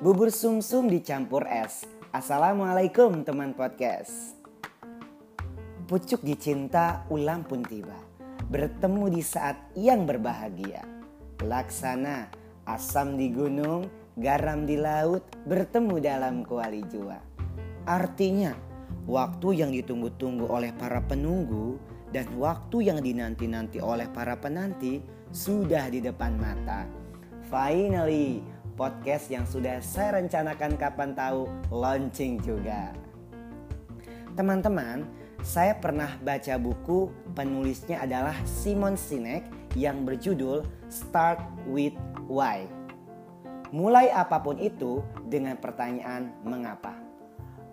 Bubur sumsum dicampur es. Assalamualaikum teman podcast. Pucuk dicinta ulang pun tiba. Bertemu di saat yang berbahagia. Laksana asam di gunung, garam di laut, bertemu dalam kuali jua. Artinya, waktu yang ditunggu-tunggu oleh para penunggu dan waktu yang dinanti-nanti oleh para penanti sudah di depan mata. Finally, podcast yang sudah saya rencanakan kapan tahu launching juga. Teman-teman, saya pernah baca buku penulisnya adalah Simon Sinek yang berjudul Start with Why. Mulai apa pun itu dengan pertanyaan mengapa.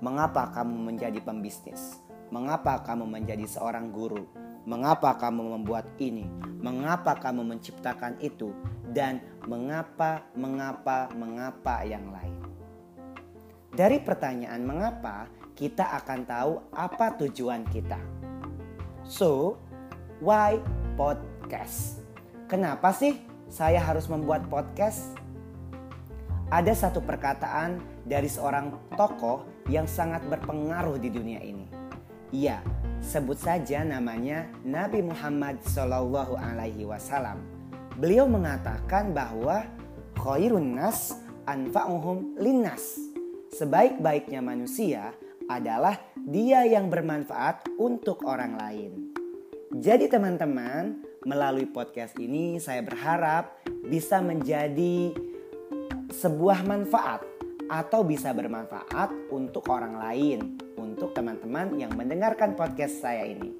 Mengapa kamu menjadi pembisnis? Mengapa kamu menjadi seorang guru? Mengapa kamu membuat ini? Mengapa kamu menciptakan itu? Dan mengapa, mengapa, mengapa yang lain? Dari pertanyaan mengapa, kita akan tahu apa tujuan kita. So, why podcast? Kenapa sih saya harus membuat podcast? Ada satu perkataan dari seorang tokoh yang sangat berpengaruh di dunia ini. Iya, sebut saja namanya Nabi Muhammad Shallallahu Alaihi Wasallam. Beliau mengatakan bahwa khairun nas anfa'uhum linnas. Sebaik-baiknya manusia adalah dia yang bermanfaat untuk orang lain. Jadi teman-teman, melalui podcast ini saya berharap bisa menjadi sebuah manfaat atau bisa bermanfaat untuk orang lain untuk teman-teman yang mendengarkan podcast saya ini.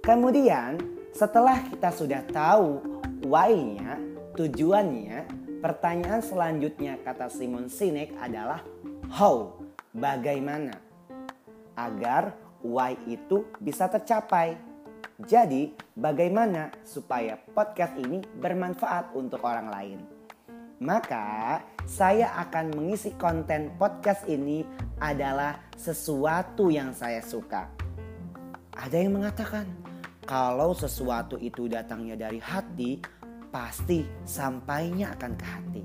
Kemudian, setelah kita sudah tahu why-nya, tujuannya, pertanyaan selanjutnya kata Simon Sinek adalah how, bagaimana agar why itu bisa tercapai. Jadi, bagaimana supaya podcast ini bermanfaat untuk orang lain? Maka, saya akan mengisi konten podcast ini adalah sesuatu yang saya suka. Ada yang mengatakan, kalau sesuatu itu datangnya dari hati, pasti sampainya akan ke hati.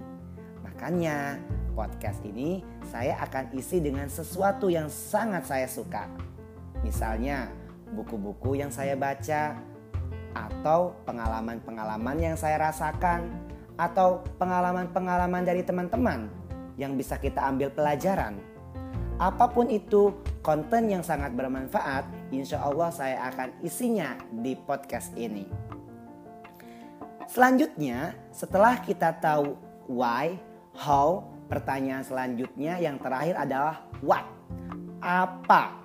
Makanya, podcast ini saya akan isi dengan sesuatu yang sangat saya suka. Misalnya, buku-buku yang saya baca, atau pengalaman-pengalaman yang saya rasakan atau pengalaman-pengalaman dari teman-teman yang bisa kita ambil pelajaran. Apa pun itu konten yang sangat bermanfaat, insya Allah saya akan isinya di podcast ini. Selanjutnya, setelah kita tahu why, how, pertanyaan selanjutnya yang terakhir adalah what. Apa?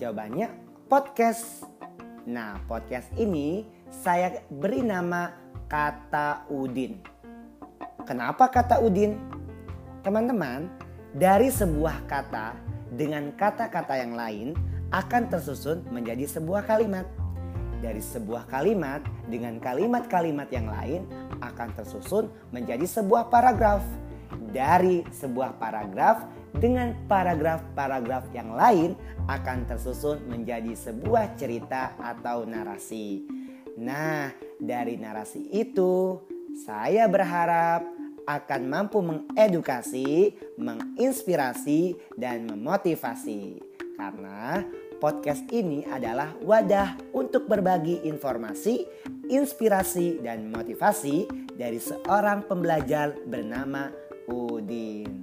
Jawabannya podcast. Nah, podcast ini saya beri nama kata Udin. Kenapa kata Udin? Teman-teman, dari sebuah kata dengan kata-kata yang lain akan tersusun menjadi sebuah kalimat. Dari sebuah kalimat dengan kalimat-kalimat yang lain akan tersusun menjadi sebuah paragraf. Dari sebuah paragraf dengan paragraf-paragraf yang lain akan tersusun menjadi sebuah cerita atau narasi. Nah, dari narasi itu, saya berharap akan mampu mengedukasi, menginspirasi, dan memotivasi. Karena podcast ini adalah wadah untuk berbagi informasi, inspirasi, dan motivasi dari seorang pembelajar bernama Udin.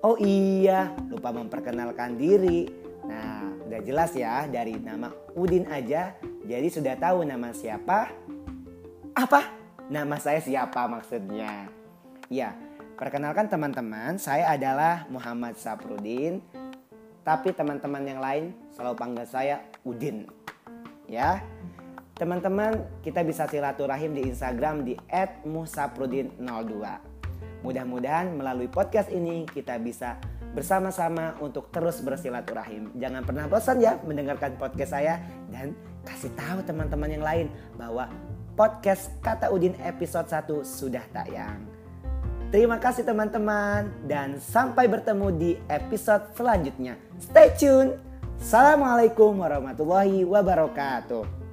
Oh iya, lupa memperkenalkan diri. Nah, udah jelas ya dari nama Udin aja jadi sudah tahu nama siapa? Apa? Nama saya siapa maksudnya? Ya, perkenalkan teman-teman, saya adalah Muhammad Saprudin. Tapi teman-teman yang lain selalu panggil saya Udin. Ya. Teman-teman, kita bisa silaturahim di Instagram di @musaprudin02. Mudah-mudahan melalui podcast ini kita bisa bersama-sama untuk terus bersilaturahim. Jangan pernah bosan ya mendengarkan podcast saya dan kasih tahu teman-teman yang lain bahwa podcast Kata Udin episode 1 sudah tayang. Terima kasih teman-teman dan sampai bertemu di episode selanjutnya. Stay tune. Assalamualaikum warahmatullahi wabarakatuh.